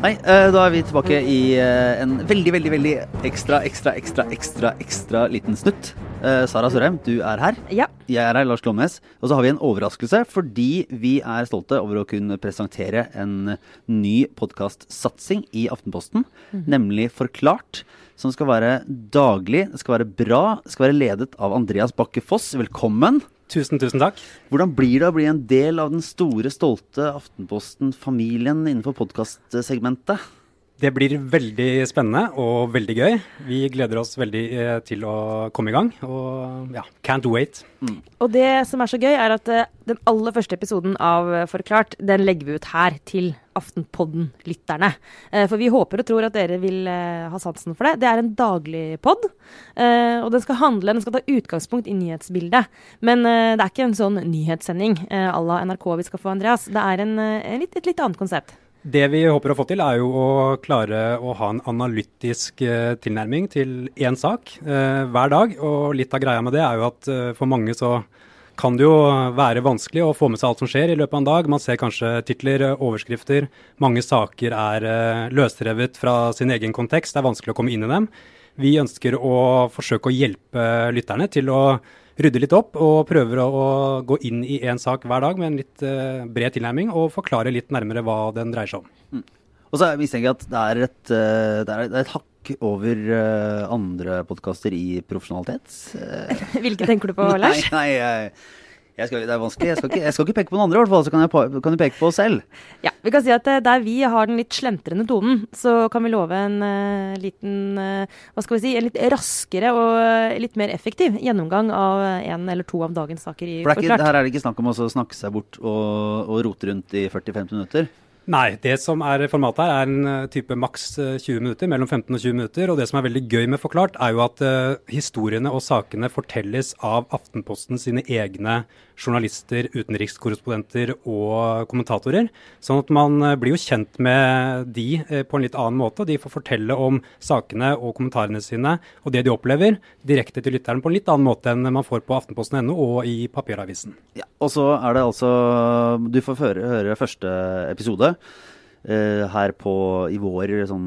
Hei, eh, da er vi tilbake i eh, en veldig, veldig veldig ekstra, ekstra, ekstra, ekstra ekstra liten snutt. Eh, Sara Sørheim, du er her. Ja. Jeg er her, Lars Glomnes. Og så har vi en overraskelse fordi vi er stolte over å kunne presentere en ny podkastsatsing i Aftenposten, nemlig Forklart. Som skal være daglig, skal være bra, skal være ledet av Andreas Bakke Foss. Velkommen. Tusen, tusen takk. Hvordan blir det å bli en del av den store, stolte Aftenposten-familien innenfor podkastsegmentet? Det blir veldig spennende og veldig gøy. Vi gleder oss veldig eh, til å komme i gang. Og ja, can't wait. Og det som er så gøy, er at eh, den aller første episoden av eh, Forklart, den legger vi ut her til Aftenpodden-lytterne. Eh, For vi håper og tror at dere vil ha sansen for det. Det er en daglig pod, eh, og den skal handle, den skal ta utgangspunkt i nyhetsbildet. Men det er ikke en sånn nyhetssending eh, à la NRK vi skal få, Andreas. Det er en, en litt, et litt annet konsept. Det vi håper å få til, er jo å klare å ha en analytisk eh, tilnærming til én sak eh, hver dag. Og litt av greia med det er jo at eh, for mange så kan det jo være vanskelig å få med seg alt som skjer i løpet av en dag. Man ser kanskje titler, eh, overskrifter. Mange saker er løsrevet fra sin egen kontekst. Det er vanskelig å komme inn i dem. Vi ønsker å forsøke å hjelpe lytterne til å rydde litt opp, og prøver å, å gå inn i én sak hver dag med en litt uh, bred tilnærming, og forklare litt nærmere hva den dreier seg om. Og så mistenker jeg at det er et, uh, det er, det er et hakk over uh, andre podkaster i profesjonalitet. Hvilke tenker du på, Lars? Nei, nei jeg, jeg skal, det er vanskelig. Jeg skal, ikke, jeg skal ikke peke på noen andre, i hvert fall. Så kan, jeg, kan du peke på oss selv. Ja, vi kan si at eh, der vi har den litt slentrende tonen, så kan vi love en uh, liten uh, Hva skal vi si? En litt raskere og litt mer effektiv gjennomgang av en eller to av dagens saker i For ikke, Forklart. her er det ikke snakk om å snakke seg bort og, og rote rundt i 40-50 minutter. Nei, det som er formatet her er en type maks eh, 20 minutter, mellom 15 og 20 minutter. Og det som er veldig gøy med Forklart, er jo at uh, historiene og sakene fortelles av Aftenposten sine egne journalister, utenrikskorrespondenter og kommentatorer. Sånn at man eh, blir jo kjent med de eh, på en litt annen måte. De får fortelle om sakene og kommentarene sine og det de opplever, direkte til lytteren på en litt annen måte enn man får på aftenposten.no og i papiravisen. Ja, og så er det altså Du får høre, høre første episode her på, i vår, sånn,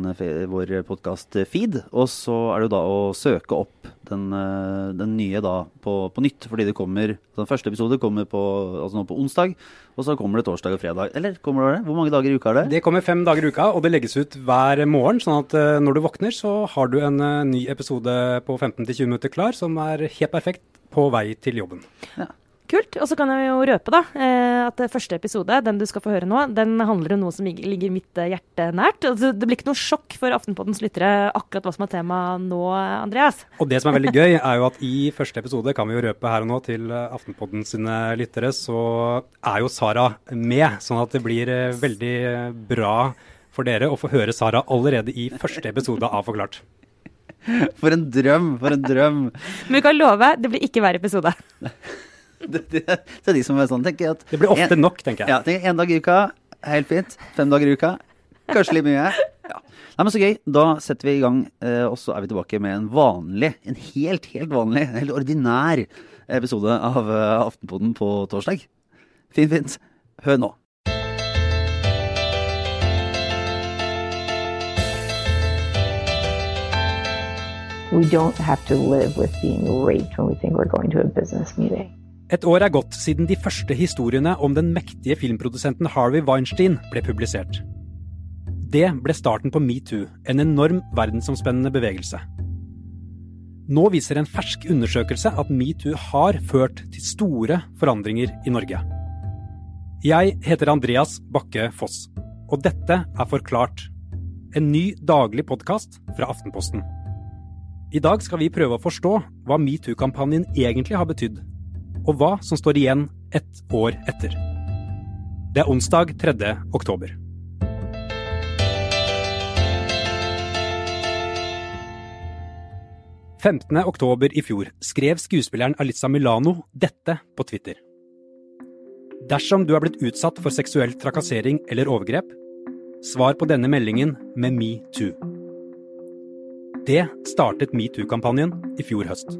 vår podkast-feed. Og så er det jo da å søke opp den, eh, den nye da på, på nytt. Fordi det kommer Den første episode kommer på, altså nå på onsdag, og så kommer det torsdag og fredag. Eller kommer det? Hvor mange dager i uka er det? Det kommer fem dager i uka, og det legges ut hver morgen. Sånn at eh, når du våkner, så har du en eh, ny episode på 15-20 minutter klar, som er helt perfekt på vei til jobben. Kult. Og så kan jeg jo røpe da, eh, at det første episode, den du skal få høre nå, den handler om noe som ligger mitt eh, hjerte nært. Altså, det blir ikke noe sjokk for Aftenpoddens lyttere akkurat hva som er tema nå, Andreas. Og det som er veldig gøy, er jo at i første episode, kan vi jo røpe her og nå til Aftenpodden sine lyttere, så er jo Sara med. Sånn at det blir eh, veldig bra for dere å få høre Sara allerede i første episode av Forklart. For en drøm! For en drøm! Men vi kan love, det blir ikke hver episode. Det, det, det er de som er sånn, tenker jeg at Det blir ofte en, nok, tenker jeg. Ja, tenker én dag i uka, helt fint. Fem dager i uka, kanskje litt mye. Ja. Nei, men Så gøy. Da setter vi i gang, eh, og så er vi tilbake med en vanlig, en helt, helt vanlig, en helt ordinær episode av eh, Aftenpoden på torsdag. Fint, fint. Hør nå. We don't have to live with being raped when we think we're going to a business meeting. Et år er gått siden de første historiene om den mektige filmprodusenten Harvey Weinstein ble publisert. Det ble starten på metoo, en enorm verdensomspennende bevegelse. Nå viser en fersk undersøkelse at metoo har ført til store forandringer i Norge. Jeg heter Andreas Bakke Foss, og dette er Forklart. En ny daglig podkast fra Aftenposten. I dag skal vi prøve å forstå hva metoo-kampanjen egentlig har betydd, og hva som står igjen ett år etter. Det er onsdag 3. oktober. «15. oktober i fjor skrev skuespilleren Alissa Milano dette på Twitter. Dersom du er blitt utsatt for seksuell trakassering eller overgrep, svar på denne meldingen med metoo. Det startet metoo-kampanjen i fjor høst.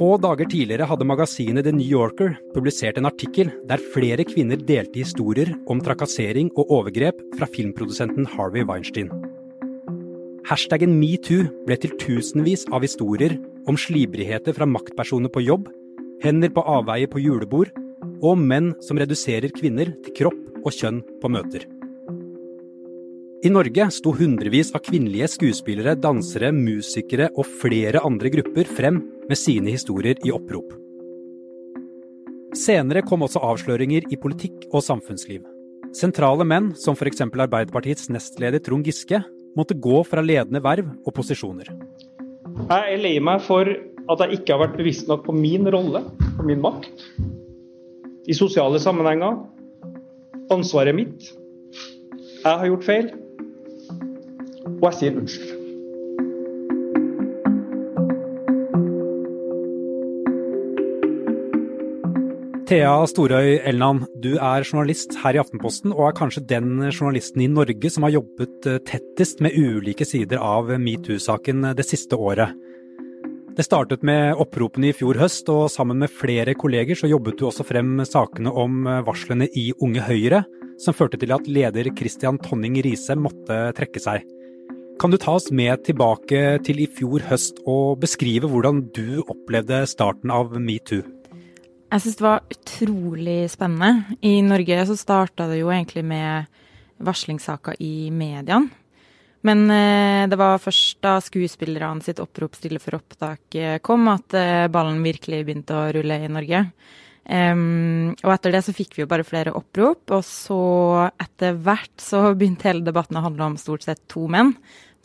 Få dager tidligere hadde magasinet The New Yorker publisert en artikkel der flere kvinner delte historier om trakassering og overgrep fra filmprodusenten Harvey Weinstein. Hashtaggen metoo ble til tusenvis av historier om slibrigheter fra maktpersoner på jobb, hender på avveie på julebord, og menn som reduserer kvinner til kropp og kjønn på møter. I Norge sto hundrevis av kvinnelige skuespillere, dansere, musikere og flere andre grupper frem med sine historier i opprop. Senere kom også avsløringer i politikk og samfunnsliv. Sentrale menn, som f.eks. Arbeiderpartiets nestleder Trond Giske, måtte gå fra ledende verv og posisjoner. Jeg er lei meg for at jeg ikke har vært bevisst nok på min rolle, på min makt, i sosiale sammenhenger. Ansvaret mitt. Jeg har gjort feil og jeg sier unnskyld. Thea Storøy Elnan, du er journalist her i Aftenposten, og er kanskje den journalisten i Norge som har jobbet eh, tettest med ulike sider av metoo-saken det siste året. Det startet med oppropene i fjor høst, og sammen med flere kolleger så jobbet du også frem sakene om eh, varslene i Unge Høyre, som førte til at leder Christian Tonning Riise måtte trekke seg. Kan du ta oss med tilbake til i fjor høst og beskrive hvordan du opplevde starten av metoo? Jeg syns det var utrolig spennende. I Norge så starta det jo egentlig med varslingssaker i mediene. Men eh, det var først da skuespillerne sitt opprop stille for opptak eh, kom, at eh, ballen virkelig begynte å rulle i Norge. Um, og etter det så fikk vi jo bare flere opprop, og så etter hvert så begynte hele debatten å handle om stort sett to menn.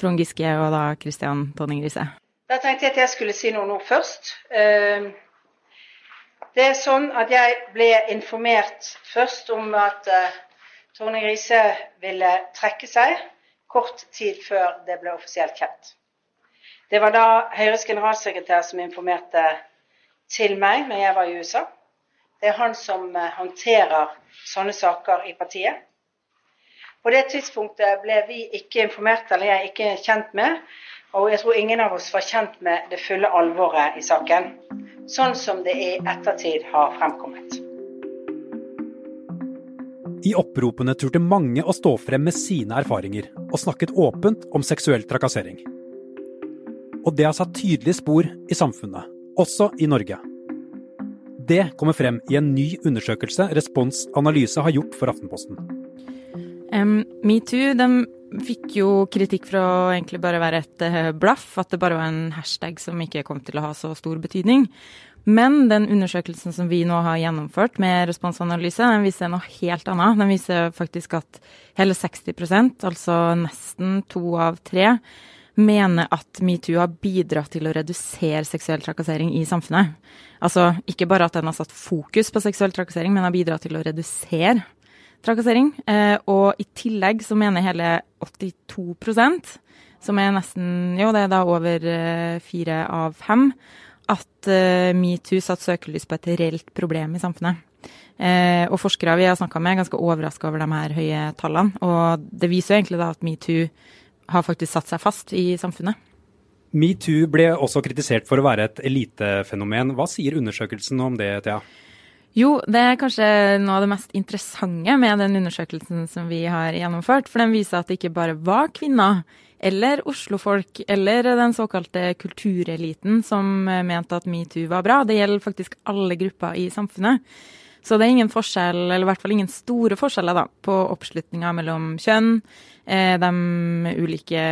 Trond Giske og da Christian Tonning Riise. Da tenkte jeg at jeg skulle si noen ord først. Ehm, det er sånn at jeg ble informert først om at uh, Tonning Riise ville trekke seg kort tid før det ble offisielt kjent. Det var da Høyres generalsekretær som informerte til meg når jeg var i USA. Det er han som uh, håndterer sånne saker i partiet. På det tidspunktet ble vi ikke informert, eller jeg ikke kjent med, og jeg tror ingen av oss var kjent med det fulle alvoret i saken, sånn som det i ettertid har fremkommet. I oppropene turte mange å stå frem med sine erfaringer, og snakket åpent om seksuell trakassering. Og det har satt tydelige spor i samfunnet, også i Norge. Det kommer frem i en ny undersøkelse Respons Analyse har gjort for Aftenposten. Um, Metoo fikk jo kritikk for å egentlig bare være et uh, blaff, at det bare var en hashtag som ikke kom til å ha så stor betydning. Men den undersøkelsen som vi nå har gjennomført med responsanalyse, den viser noe helt annet. Den viser faktisk at hele 60% altså nesten to av tre, mener at metoo har bidratt til å redusere seksuell trakassering i samfunnet. Altså ikke bare at den har satt fokus på seksuell trakassering, men har bidratt til å redusere trakassering. Eh, og i tillegg så mener hele 82% som er nesten Jo, det er da over eh, fire av fem, at eh, metoo satte søkelys på et reelt problem i samfunnet. Og forskere vi har snakka med, er ganske overraska over de her høye tallene. Og det viser jo egentlig da at metoo har faktisk satt seg fast i samfunnet. Metoo ble også kritisert for å være et elitefenomen. Hva sier undersøkelsen om det, Thea? Jo, det er kanskje noe av det mest interessante med den undersøkelsen som vi har gjennomført. For den viser at det ikke bare var kvinner eller Oslo-folk eller den såkalte kultureliten som mente at metoo var bra. Det gjelder faktisk alle grupper i samfunnet. Så det er ingen forskjell, eller i hvert fall ingen store forskjeller, da, på oppslutninga mellom kjønn, eh, de ulike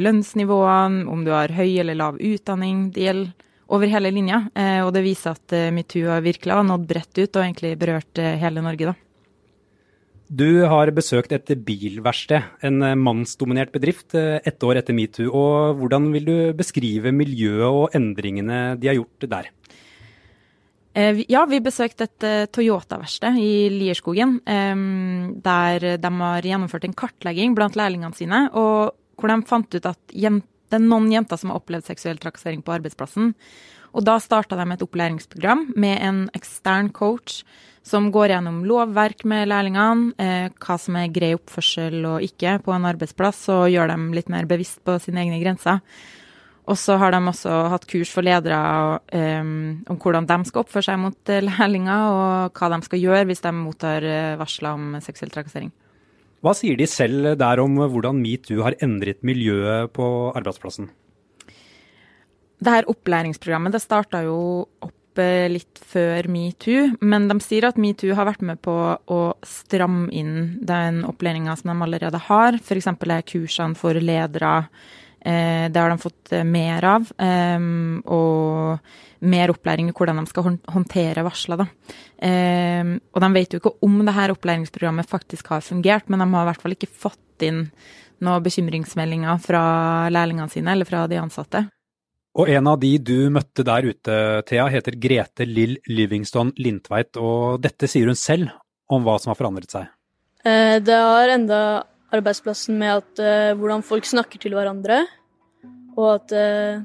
lønnsnivåene, om du har høy eller lav utdanning. Det gjelder over hele linja. Eh, og det viser at metoo har virkelig har nådd bredt ut og egentlig berørt eh, hele Norge, da. Du har besøkt et bilverksted, en mannsdominert bedrift, ett år etter metoo. og Hvordan vil du beskrive miljøet og endringene de har gjort der? Ja, vi besøkte et Toyota-verksted i Lierskogen, der de har gjennomført en kartlegging blant lærlingene sine, og hvor de fant ut at jenter det er noen jenter som har opplevd seksuell trakassering på arbeidsplassen. Og da starta de et opplæringsprogram med en ekstern coach som går gjennom lovverk med lærlingene, eh, hva som er grei oppførsel og ikke på en arbeidsplass, og gjør dem litt mer bevisst på sine egne grenser. Og så har de også hatt kurs for ledere um, om hvordan de skal oppføre seg mot lærlinger, og hva de skal gjøre hvis de mottar varsler om seksuell trakassering. Hva sier de selv der om hvordan metoo har endret miljøet på arbeidsplassen? Det her opplæringsprogrammet det starta jo opp litt før metoo, men de sier at metoo har vært med på å stramme inn den opplæringa som de allerede har. F.eks. kursene for ledere Eh, det har de fått eh, mer av. Ehm, og mer opplæring i hvordan de skal håndtere varsler. Ehm, og de vet jo ikke om det her opplæringsprogrammet faktisk har fungert, men de har i hvert fall ikke fått inn noen bekymringsmeldinger fra lærlingene sine eller fra de ansatte. Og en av de du møtte der ute, Thea, heter Grete Lill Livingston Lindtveit, og dette sier hun selv om hva som har forandret seg. Eh, det har enda arbeidsplassen med at, uh, hvordan folk snakker til hverandre. Og at uh,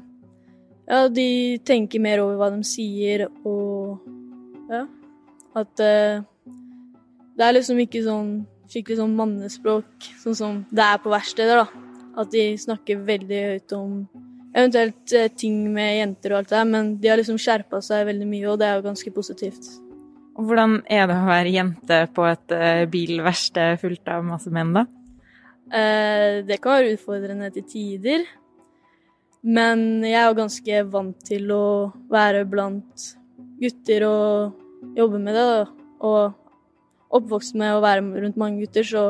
ja, de tenker mer over hva de sier, og ja. At uh, det er liksom ikke sånn skikkelig sånn mannespråk, sånn som det er på verksteder, da. At de snakker veldig høyt om eventuelt ting med jenter og alt det der, men de har liksom skjerpa seg veldig mye, og det er jo ganske positivt. Hvordan er det å være jente på et bilverksted fullt av masse menn, da? Eh, det kan være utfordrende til tider. Men jeg er jo ganske vant til å være blant gutter og jobbe med det. Og oppvokst med å være rundt mange gutter, så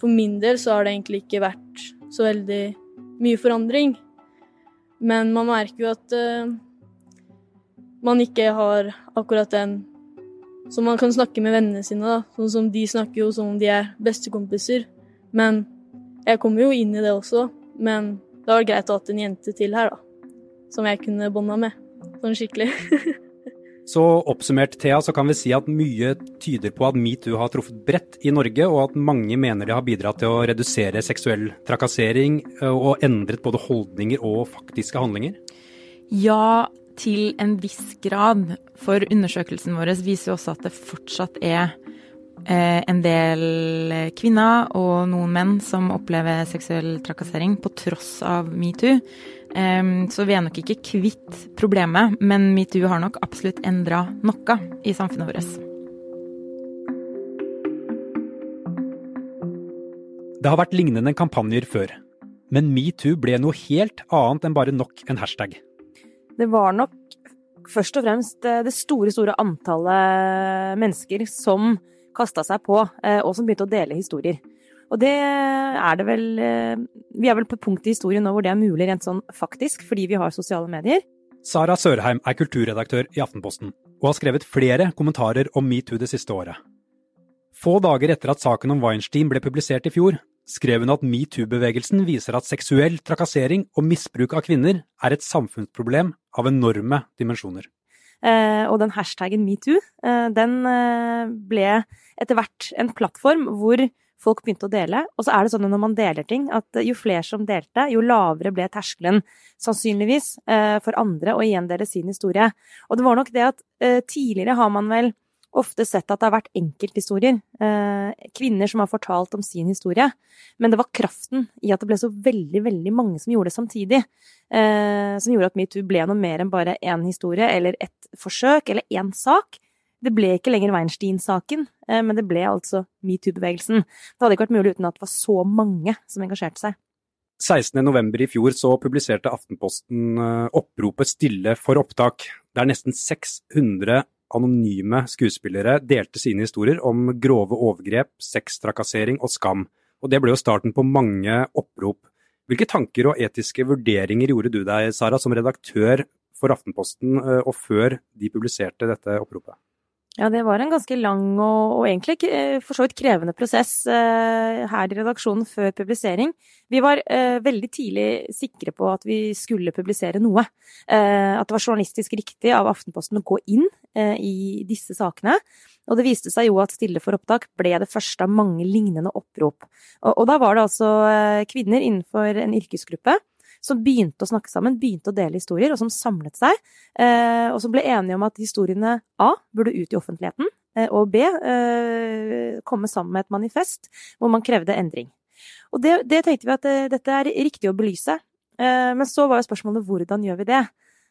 for min del så har det egentlig ikke vært så veldig mye forandring. Men man merker jo at uh, man ikke har akkurat den som man kan snakke med vennene sine, da. Sånn som de snakker jo som om de er bestekompiser. Men jeg kommer jo inn i det også, men det var greit å ha en jente til her, da. Som jeg kunne bånda med. Sånn skikkelig. så oppsummert, Thea, så kan vi si at mye tyder på at metoo har truffet bredt i Norge, og at mange mener det har bidratt til å redusere seksuell trakassering og endret både holdninger og faktiske handlinger? Ja, til en viss grad. For undersøkelsen vår viser jo også at det fortsatt er en del kvinner og noen menn som opplever seksuell trakassering på tross av metoo. Så vi er nok ikke kvitt problemet, men metoo har nok absolutt endra noe i samfunnet vårt. Det har vært lignende kampanjer før, men metoo ble noe helt annet enn bare nok en hashtag. Det var nok først og fremst eh, det store, store antallet mennesker som kasta seg på, eh, og som begynte å dele historier. Og det er det vel eh, Vi er vel på et punkt i historien nå hvor det er mulig rent sånn faktisk, fordi vi har sosiale medier. Sara Sørheim er kulturredaktør i Aftenposten, og har skrevet flere kommentarer om metoo det siste året. Få dager etter at saken om Weinstein ble publisert i fjor, skrev hun at metoo-bevegelsen viser at seksuell trakassering og misbruk av kvinner er et samfunnsproblem av enorme dimensjoner. Eh, og den hashtaggen metoo, eh, den eh, ble etter hvert en plattform hvor folk begynte å dele. Og så er det sånn at når man deler ting, at jo flere som delte, jo lavere ble terskelen sannsynligvis for andre å igjen dele sin historie. Og det var nok det at tidligere har man vel ofte sett at det har vært enkelthistorier. Eh, kvinner som har fortalt om sin historie. Men det var kraften i at det ble så veldig, veldig mange som gjorde det samtidig, eh, som gjorde at metoo ble noe mer enn bare én historie eller ett forsøk eller én sak. Det ble ikke lenger Weinstein-saken, eh, men det ble altså metoo-bevegelsen. Det hadde ikke vært mulig uten at det var så mange som engasjerte seg. 16.11. i fjor så publiserte Aftenposten oppropet 'Stille for opptak', der nesten 600 anonyme skuespillere delte sine historier om grove overgrep, sextrakassering og skam. Og det ble jo starten på mange opprop. Hvilke tanker og etiske vurderinger gjorde du deg, Sara, som redaktør for Aftenposten eh, og før de publiserte dette oppropet? Ja, det var en ganske lang og, og egentlig eh, for så vidt krevende prosess eh, her i redaksjonen før publisering. Vi var eh, veldig tidlig sikre på at vi skulle publisere noe. Eh, at det var journalistisk riktig av Aftenposten å gå inn eh, i disse sakene. Og det viste seg jo at Stille for opptak ble det første av mange lignende opprop. Og, og da var det altså eh, kvinner innenfor en yrkesgruppe som begynte å snakke sammen, begynte å dele historier, og som samlet seg. Eh, og som ble enige om at historiene A burde ut i offentligheten, eh, og B eh, komme sammen med et manifest hvor man krevde endring. Og det, det tenkte vi at dette er riktig å belyse. Men så var jo spørsmålet hvordan gjør vi det?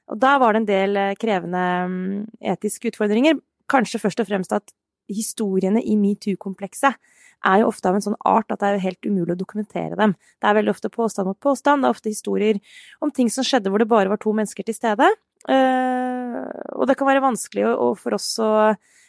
Og da var det en del krevende mm, etiske utfordringer. Kanskje først og fremst at historiene i metoo-komplekset er jo ofte av en sånn art at det er jo helt umulig å dokumentere dem. Det er veldig ofte påstand mot påstand, det er ofte historier om ting som skjedde hvor det bare var to mennesker til stede. Uh, og det kan være vanskelig for oss å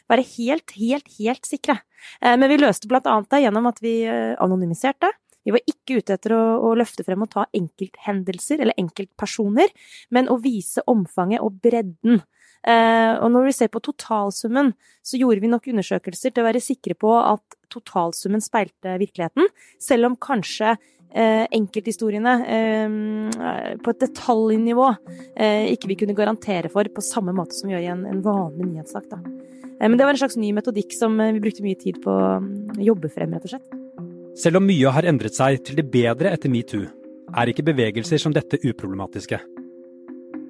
være helt, helt, helt sikre. Uh, men vi løste blant annet det gjennom at vi uh, anonymiserte. Vi var ikke ute etter å, å, løfte frem og ta enkelthendelser eller enkeltpersoner, men å vise omfanget og bredden Eh, og når vi ser på totalsummen, så gjorde vi nok undersøkelser til å være sikre på at totalsummen speilte virkeligheten, selv om kanskje eh, enkelthistoriene eh, på et detaljnivå ikke vi kunne garantere for på samme måte som vi gjør i en, en vanlig nyhetssak. Da. Men det var en slags ny metodikk som vi brukte mye tid på å mm, jobbe frem, rett og slett. Selv om mye har endret seg til det bedre etter metoo, er ikke bevegelser som dette uproblematiske.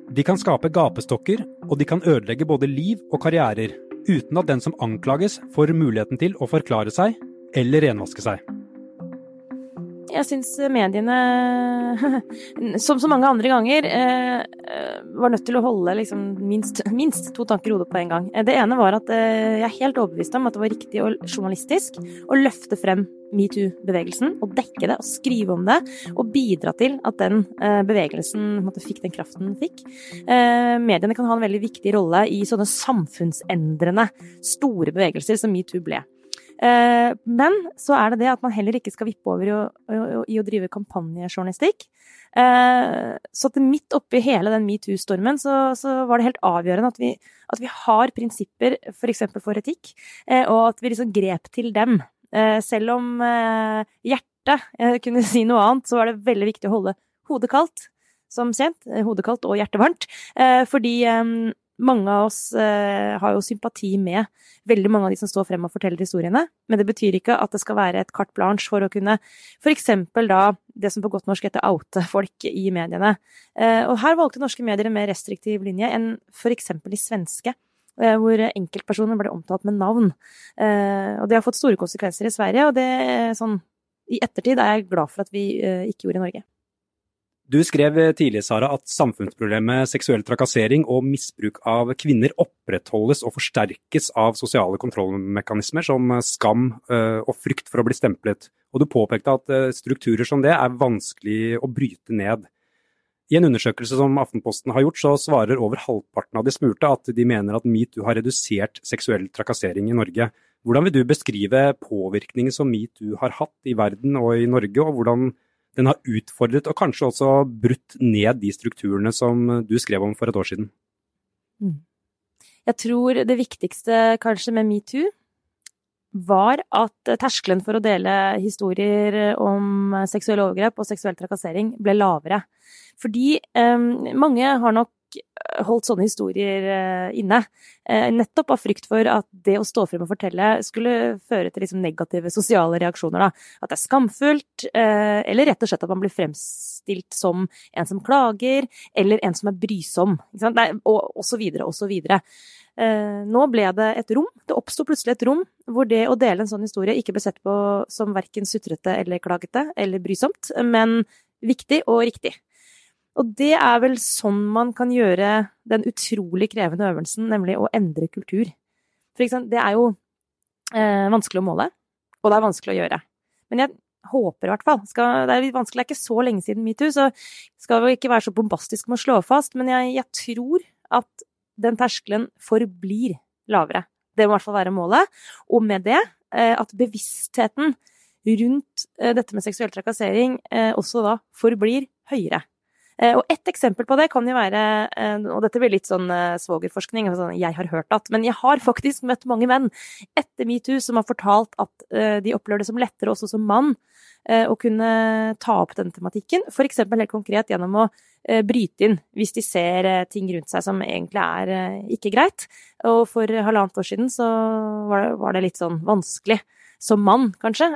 De kan skape gapestokker, og de kan ødelegge både liv og karrierer, uten at den som anklages får muligheten til å forklare seg eller renvaske seg. Jeg syns mediene, som så mange andre ganger, eh, var nødt til å holde liksom minst, minst, to tanker i hodet på en gang. Det ene var at eh, jeg er helt overbevist om at det var riktig og journalistisk å løfte frem metoo-bevegelsen og dekke det og skrive om det og bidra til at den eh, bevegelsen fikk den kraften den fikk. Mediene kan ha en veldig viktig rolle i sånne samfunnsendrende store bevegelser som metoo ble. Eh, men så er det det at man heller ikke skal vippe over i å, drive kampanjejournalistikk. Eh, så at midt oppi hele den metoo-stormen så, så, var det helt avgjørende at vi, at vi har prinsipper f.eks. For, for etikk, eh, og at vi liksom grep til dem. Selv om hjertet kunne si noe annet, så var det veldig viktig å holde hodet kaldt, som kjent. Hodet kaldt og hjertet varmt. Fordi mange av oss eh, har jo sympati med veldig mange av de som står frem og forteller historiene, men det betyr ikke at det skal være et carte blanche for å kunne f.eks. da det som på godt norsk heter oute folk i mediene. Eh, og her valgte norske medier en mer restriktiv linje enn f.eks. de svenske. Eh, hvor enkeltpersoner ble omtalt med navn. Eh, og det har fått store konsekvenser i Sverige, og det sånn i ettertid er jeg glad for at vi eh, ikke gjorde i Norge. Du skrev tidligere Sara, at samfunnsproblemet seksuell trakassering og misbruk av kvinner opprettholdes og forsterkes av sosiale kontrollmekanismer som skam eh, og frykt for å bli stemplet. Og du påpekte at eh, strukturer som det er vanskelig å bryte ned. I en undersøkelse som Aftenposten har gjort, så svarer over halvparten av de smurte at de mener at metoo har redusert seksuell trakassering i Norge. Hvordan vil du beskrive påvirkningen som metoo har hatt i verden og i Norge, og hvordan den har utfordret og kanskje også brutt ned de strukturene som du skrev om for et år siden? Mm. Jeg tror det viktigste kanskje med metoo var at terskelen for å dele historier om seksuelle overgrep og seksuell trakassering ble lavere. Fordi eh, mange har nok holdt sånne historier eh, inne. Eh, nettopp av frykt for at det å stå frem og fortelle skulle føre til liksom negative sosiale reaksjoner. Da. At det er skamfullt, eh, eller rett og slett at man blir fremstilt som en som klager, eller en som er brysom. Nei, og så videre. Nå ble det et rom. Det oppsto plutselig et rom hvor det å dele en sånn historie ikke ble sett på som verken sutrete eller klagete eller brysomt, men viktig og riktig. Og det er vel sånn man kan gjøre den utrolig krevende øvelsen, nemlig å endre kultur. For eksempel, det er jo eh, vanskelig å måle, og det er vanskelig å gjøre. Men jeg håper i hvert fall skal, Det er vanskelig, det er ikke så lenge siden metoo, så skal vi ikke være så bombastisk med å slå fast, men jeg, jeg tror at den terskelen forblir lavere. Det må i hvert fall være målet. Og med det eh, at bevisstheten rundt eh, dette med seksuell trakassering eh, også da forblir høyere. Eh, og ett eksempel på det kan jo være, eh, og dette blir litt sånn eh, svogerforskning, sånn jeg har hørt at, men jeg har faktisk møtt mange menn etter metoo som har fortalt at de opplever det som lettere også som mann å kunne ta opp den tematikken. F.eks. helt konkret gjennom å bryte inn hvis de ser ting rundt seg som egentlig er ikke greit. Og for halvannet år siden så var det litt sånn vanskelig som mann, kanskje,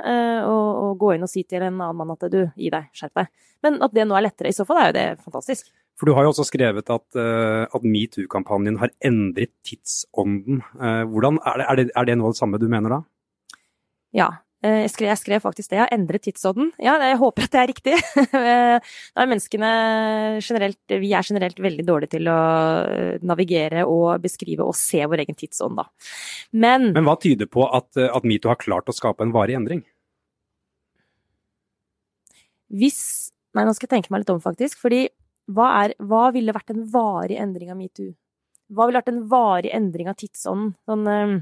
å, å gå inn og si til en annen mann at du, gi deg, skjerp deg. Men at det nå er lettere, i så fall er jo det fantastisk. For du har jo også skrevet at, uh, at metoo-kampanjen har endret tidsånden. Uh, hvordan, er, det, er, det, er det noe av det samme du mener da? Ja. Eh, jeg skrev, jeg skrev, faktisk det, ja. Endre tidsånden. Ja, jeg håper at det er riktig. Da er menneskene generelt Vi er generelt veldig dårlige til å eh, navigere og beskrive og se vår egen tidsånd, da. Men Men hva tyder på at, at metoo har klart å skape en varig endring? hvis Nei, nå skal jeg tenke meg litt om, faktisk. Fordi hva, er, hva ville vært en varig endring av metoo? Hva ville vært en varig endring av tidsånden? Sånn, eh,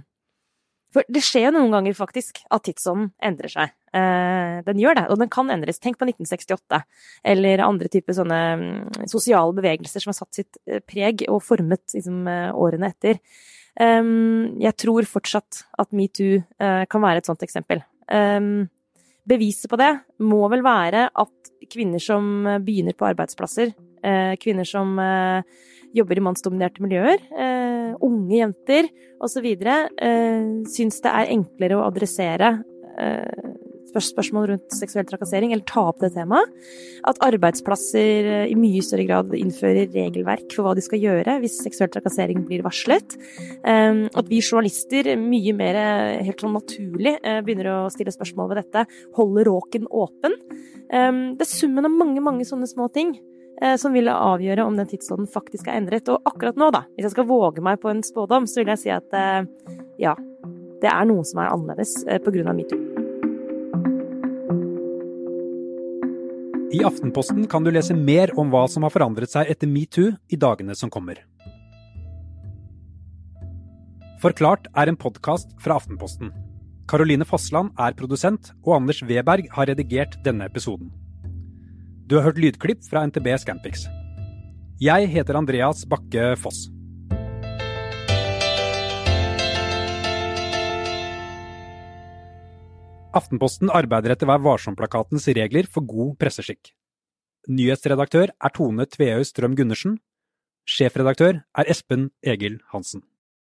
for det skjer jo noen ganger faktisk at tidsånden endrer seg. Eh, den gjør det, og den kan endres. Tenk på 1968, eller andre typer sånne mm, sosiale bevegelser som har satt sitt eh, preg og formet liksom, eh, årene etter. Um, jeg tror fortsatt at metoo kan være et sånt eksempel. Um, beviset på det må vel være at kvinner som begynner på arbeidsplasser, kvinner som jobber i mannsdominerte miljøer, uh, unge jenter osv., uh, syns det er enklere å adressere spørsmål rundt seksuell trakassering, eller ta opp det temaet. At arbeidsplasser i mye større grad innfører regelverk for hva de skal gjøre hvis seksuell trakassering blir varslet. At vi journalister mye mer helt sånn naturlig begynner å stille spørsmål ved dette. Holder råken åpen. Det er summen av mange, mange sånne små ting som ville avgjøre om den tidsånden faktisk er endret. Og akkurat nå, da, hvis jeg skal våge meg på en spådom, så vil jeg si at ja, det er noe som er annerledes pga. metoo. I Aftenposten kan du lese mer om hva som har forandret seg etter metoo i dagene som kommer. Forklart er en podkast fra Aftenposten. Caroline Fossland er produsent, og Anders Weberg har redigert denne episoden. Du har hørt lydklipp fra NTB Scampix. Jeg heter Andreas Bakke Foss. Aftenposten arbeider etter Vær varsom-plakatens regler for god presseskikk. Nyhetsredaktør er Tone Tveøy Strøm Gundersen. Sjefredaktør er Espen Egil Hansen.